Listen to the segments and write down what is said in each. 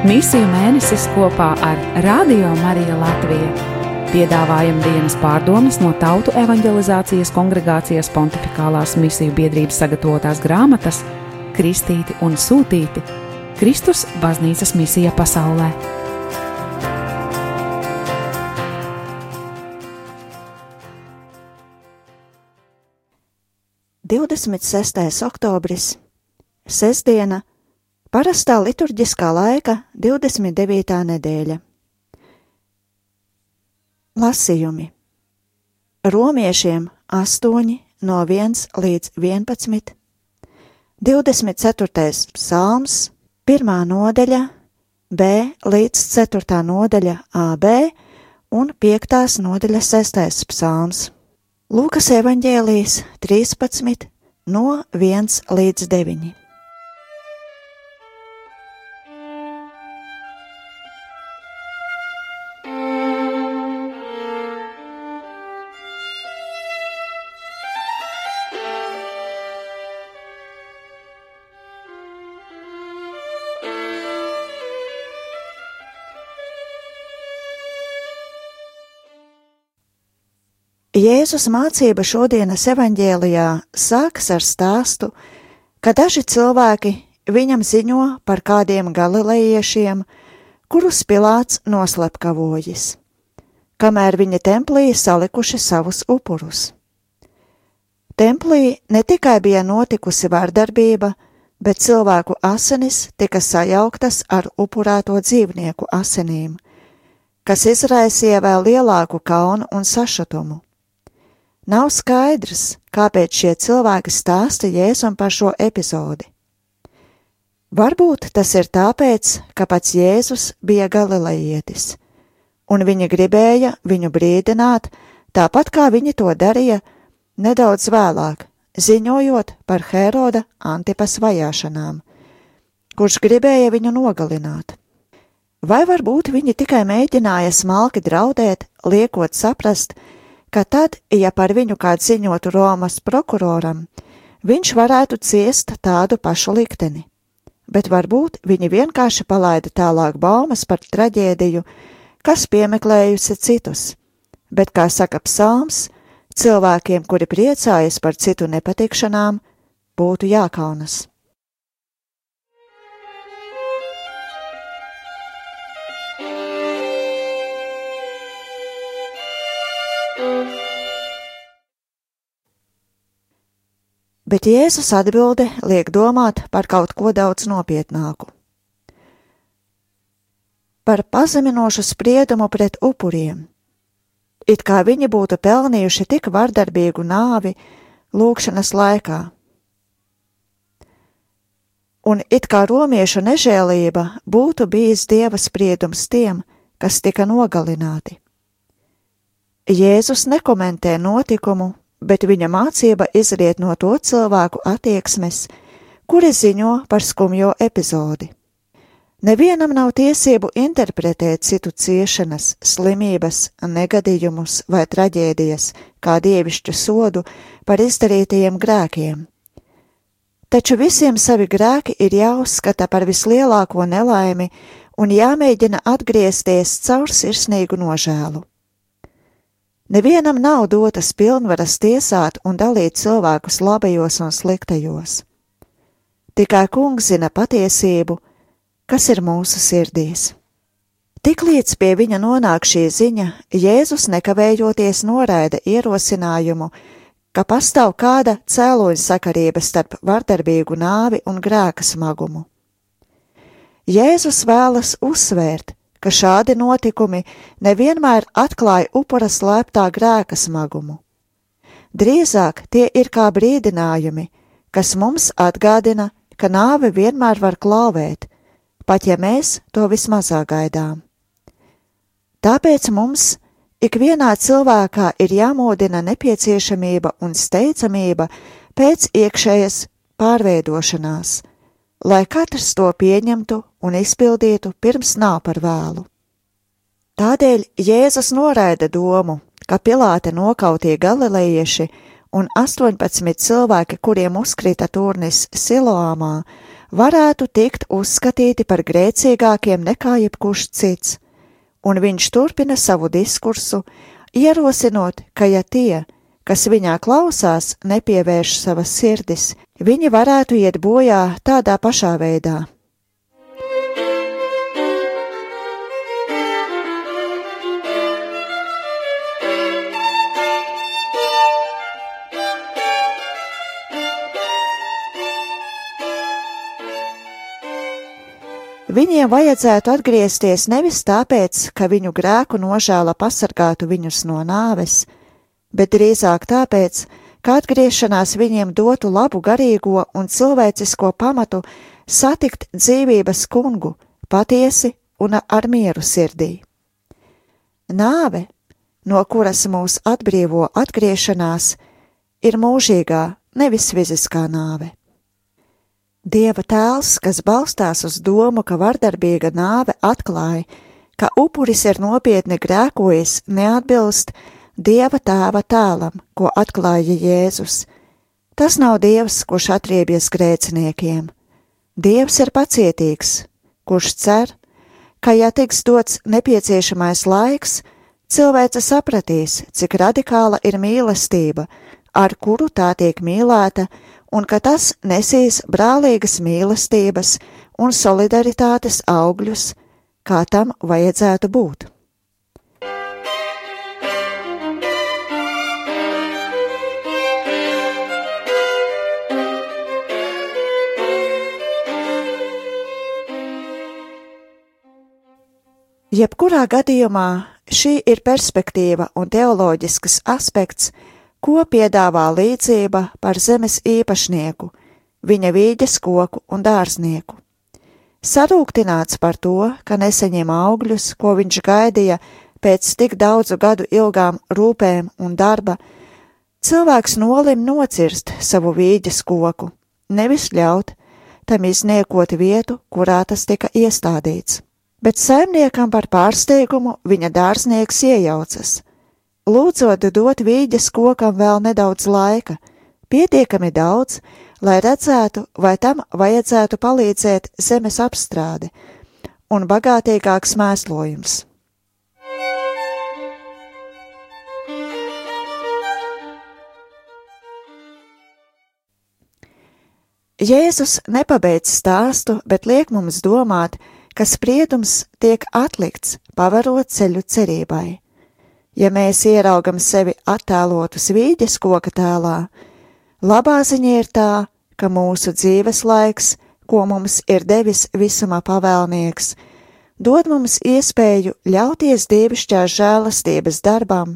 Misiju mēnesis kopā ar Radio Mariju Latviju. Piedāvājam dienas pārdomas no Tautu evanģelizācijas kongregācijas pontificālās misiju biedrības sagatavotās grāmatas Kristīti un Sūtīti - Kristus baznīcas misija pasaulē. Divdesmit sestais oktobris, Sestdiena, Parastā liturģiskā laika 29. nedēļa. Lasījumi Romiešiem 8 no 1 līdz 11, 24. psalms, 1. nodaļa, B līdz 4. nodaļa AB un 5. nodaļa 6. psalms. Lūkas evaņģēlijas 13 no 1 līdz 9. Jēzus mācība šodienas evaņģēlijā sākas ar stāstu, ka daži cilvēki viņam ziņo par kādiem galilejiešiem, kurus Pilāts noslepkavojas, kamēr viņa templī salikuši savus upurus. Templī ne tikai bija notikusi vardarbība, bet cilvēku asinis tika sajauktas ar upurēto dzīvnieku asinīm, kas izraisīja vēl lielāku kaunu un sašutumu. Nav skaidrs, kāpēc šie cilvēki stāsta Jēzum par šo epizodi. Varbūt tas ir tāpēc, ka pats Jēzus bija galilejietis, un viņi gribēja viņu brīdināt, tāpat kā viņi to darīja nedaudz vēlāk, ziņojot par Heroda Antipas vajāšanām, kurš gribēja viņu nogalināt. Vai varbūt viņi tikai mēģināja smalki draudēt, liekot saprast, ka tad, ja par viņu kāds ziņotu Romas prokuroram, viņš varētu ciest tādu pašu likteni. Bet varbūt viņi vienkārši palaida tālāk baumas par traģēdiju, kas piemeklējusi citus. Bet, kā saka psalms, cilvēkiem, kuri priecājas par citu nepatikšanām, būtu jākaunas. Bet Jēzus atbilde liek domāt par kaut ko daudz nopietnāku. Par pazeminošu spriedumu pret upuriem, it kā viņi būtu pelnījuši tik vardarbīgu nāvi lūkšanas laikā. Un it kā romiešu nežēlība būtu bijis dieva spriedums tiem, kas tika nogalināti. Jēzus nekomentē notikumu bet viņa mācība izriet no to cilvēku attieksmes, kuri ziņo par skumjo epizodi. Nevienam nav tiesību interpretēt citu ciešanas, slimības, negadījumus vai traģēdijas kā dievišķu sodu par izdarītajiem grēkiem. Taču visiem savi grēki ir jāuzskata par vislielāko nelaimi un jāmēģina atgriezties caur sirsnīgu nožēlu. Nevienam nav dotas pilnvaras tiesāt un dalīt cilvēkus labajos un sliktajos. Tikai kungs zina patiesību, kas ir mūsu sirdīs. Tiklīdz pie viņa nonāk šī ziņa, Jēzus nekavējoties noraida ierosinājumu, ka pastāv kāda cēloņa sakarība starp vardarbīgu nāvi un grēka smagumu. Jēzus vēlas uzsvērt, ka šādi notikumi nevienmēr atklāja upura slēptā grēka smagumu. Drīzāk tie ir kā brīdinājumi, kas mums atgādina, ka nāve vienmēr var klauvēt, pat ja mēs to vismazāk gaidām. Tāpēc mums ikvienā cilvēkā ir jāmodina nepieciešamība un steidzamība pēc iekšējas pārveidošanās, lai katrs to pieņemtu un izpildītu pirms nav par vēlu. Tādēļ Jēzus noraida domu, ka Pilāte nokautie galilejieši un 18 cilvēki, kuriem uzkrita turnis Siloāmā, varētu tikt uzskatīti par grēcīgākiem nekā jebkurš cits, un viņš turpina savu diskursu, ierosinot, ka ja tie, kas viņā klausās, nepievērš savas sirdis, viņi varētu iet bojā tādā pašā veidā. Viņiem vajadzētu atgriezties nevis tāpēc, ka viņu grēku nožēla pasargātu viņus no nāves, bet drīzāk tāpēc, ka atgriešanās viņiem dotu labu garīgo un cilvēcisko pamatu satikt dzīvības kungu patiesi un ar mieru sirdī. Nāve, no kuras mūs atbrīvo atgriešanās, ir mūžīgā, nevis fiziskā nāve. Dieva tēls, kas balstās uz domu, ka vardarbīga nāve atklāja, ka upuris ir nopietni grēkojis, neatbilst Dieva tēva tēlam, ko atklāja Jēzus. Tas nav Dievs, kurš atriebies grēciniekiem. Dievs ir pacietīgs, kurš cer, ka, ja tiks dots nepieciešamais laiks, cilvēce sapratīs, cik radikāla ir mīlestība, ar kuru tā tiek mīlēta, un ka tas nesīs brālīgas mīlestības un solidaritātes augļus, kā tam vajadzētu būt. Jebkurā gadījumā šī ir perspektīva un teoloģisks aspekts, ko piedāvā līdzība par zemes īpašnieku, viņa vīģes koku un dārznieku. Sarūktināts par to, ka neseņem augļus, ko viņš gaidīja pēc tik daudzu gadu ilgām rūpēm un darba, cilvēks nolim nocirst savu vīģes koku, nevis ļaut tam izniekot vietu, kurā tas tika iestādīts. Bet saimniekam par pārsteigumu viņa dārznieks iejaucas – lūdzot dot vīģes kokam vēl nedaudz laika, pietiekami daudz, lai redzētu, vai tam vajadzētu palīdzēt zemes apstrāde un bagātīgāks mēslojums. Jēzus nepabeidz stāstu, bet liek mums domāt, ka spriedums tiek atlikts, pavarot ceļu cerībai. Ja mēs ieraugam sevi attēlotus vīģes koka tēlā, labā ziņa ir tā, ka mūsu dzīves laiks, ko mums ir devis visumā pavēlnieks, dod mums iespēju ļauties dievišķā žēlastības darbam,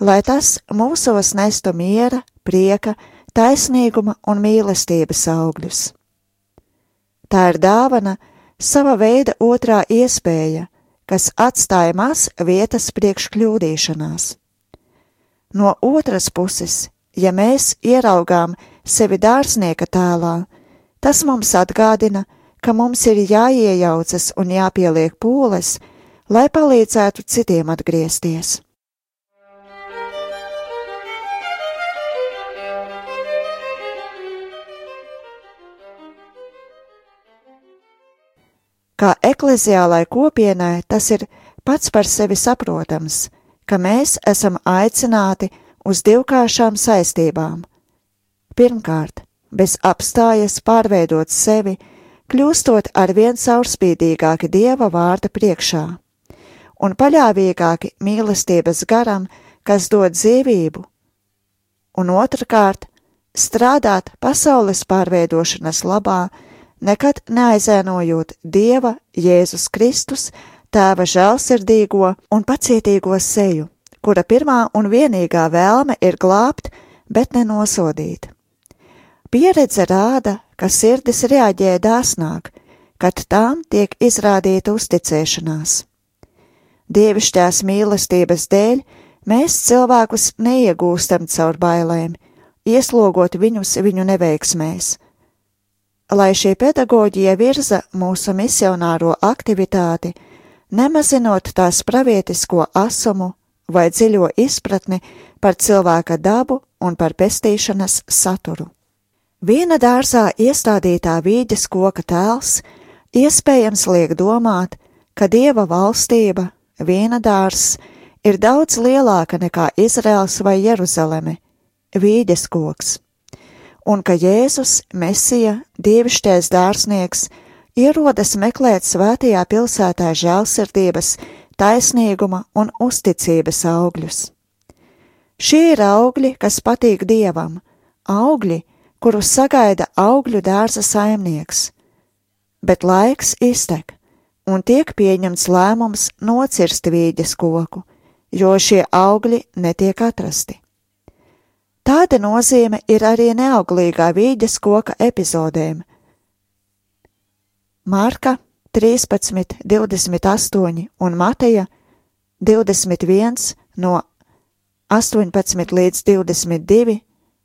lai tas mūsos nestu miera, prieka, taisnīguma un mīlestības augļus. Tā ir dāvana, sava veida otrā iespēja, kas atstāja maz vietas priekš kļūdīšanās. No otras puses, ja mēs ieraugām sevi dārznieka tēlā, tas mums atgādina, ka mums ir jāiejaucas un jāpieliek pūles, lai palīdzētu citiem atgriezties. Kā ekleziālai kopienai tas ir pats par sevi saprotams, ka mēs esam aicināti uz divkāršām saistībām. Pirmkārt, bez apstājas pārveidot sevi, kļūstot ar vien caurspīdīgāki Dieva vārda priekšā, un paļāvīgāki mīlestības garam, kas dod dzīvību, un otrkārt, strādāt pasaules pārveidošanas labā, nekad neaizēnojot Dieva, Jēzus Kristus, Tēva žēlsirdīgo un pacietīgo seju, kura pirmā un vienīgā vēlme ir glābt, bet nenosodīt. Pieredze rāda, ka sirdis reaģē dāsnāk, kad tām tiek izrādīta uzticēšanās. Dievišķās mīlestības dēļ mēs cilvēkus neiegūstam caur bailēm, ieslogot viņus viņu neveiksmēs lai šī pedagoģija virza mūsu misionāro aktivitāti, nemazinot tās pravietisko asumu vai dziļo izpratni par cilvēka dabu un par pestīšanas saturu. Viena dārzā iestādītā vīģes koka tēls iespējams liek domāt, ka dieva valstība, viena dārzs, ir daudz lielāka nekā Izraels vai Jeruzaleme, vīģes koks, un ka Jēzus, Mesija, dievišķais dārznieks, ierodas meklēt svētajā pilsētā žēlsirdības, taisnīguma un uzticības augļus. Šie ir augļi, kas patīk dievam, augļi, kurus sagaida augļu dārza saimnieks, bet laiks iztek, un tiek pieņemts lēmums nocirst vīģes koku, jo šie augļi netiek atrasti. Tāda nozīme ir arī neauglīgā vīģes koka epizodēm. Marka 13, 28 un Mateja 21 no 18 līdz 22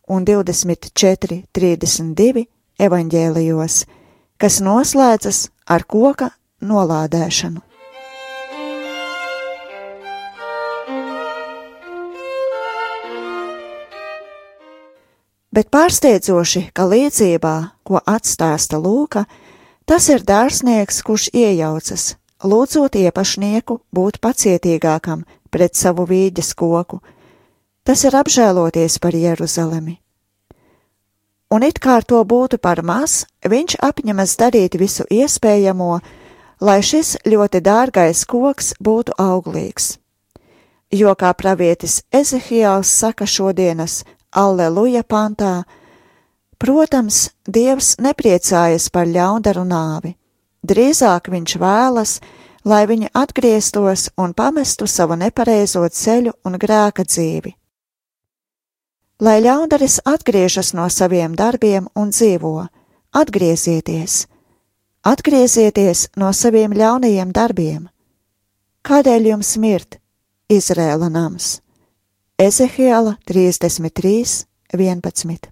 un 24, 32 evaņģēlijos, kas noslēdzas ar koka nolādēšanu. Bet pārsteidzoši, ka līdzībā, ko atstāsta Lūka, tas ir dārsnieks, kurš iejaucas, lūdzot iepašnieku būt pacietīgākam pret savu vīģes koku, tas ir apžēloties par Jeruzalemi. Un it kā to būtu par maz, viņš apņemas darīt visu iespējamo, lai šis ļoti dārgais koks būtu auglīgs. Jo, kā pravietis Ezehijāls saka šodienas Alleluja pantā, protams, Dievs nepriecājas par ļaundaru nāvi, drīzāk viņš vēlas, lai viņi atgrieztos un pamestu savu nepareizo ceļu un grēka dzīvi lai ļaundaris atgriežas no saviem darbiem un dzīvo. Atgriezieties! Atgriezieties no saviem ļaunajiem darbiem! Kādēļ jums mirt, Izrēla nams? Ezehiela 33, 11.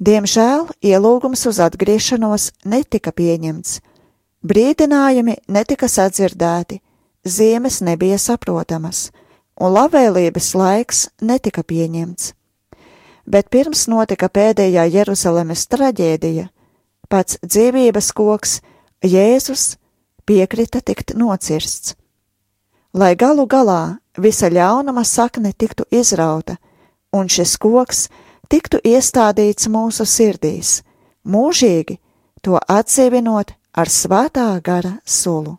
Diemžēl ielūgums uz atgriešanos netika pieņemts, brīdinājumi netika sadzirdēti, ziemas nebija saprotamas, un labvēlības laiks netika pieņemts. Bet pirms notika pēdējā Jeruzalemes traģēdija, pats dzīvības koks, Jēzus, piekrita tikt nocirsts. Lai galu galā visa ļaunuma sakne tiktu izrauta, un šis koks tiktu iestādīts mūsu sirdīs, mūžīgi to atsevinot ar svētā gara sulu.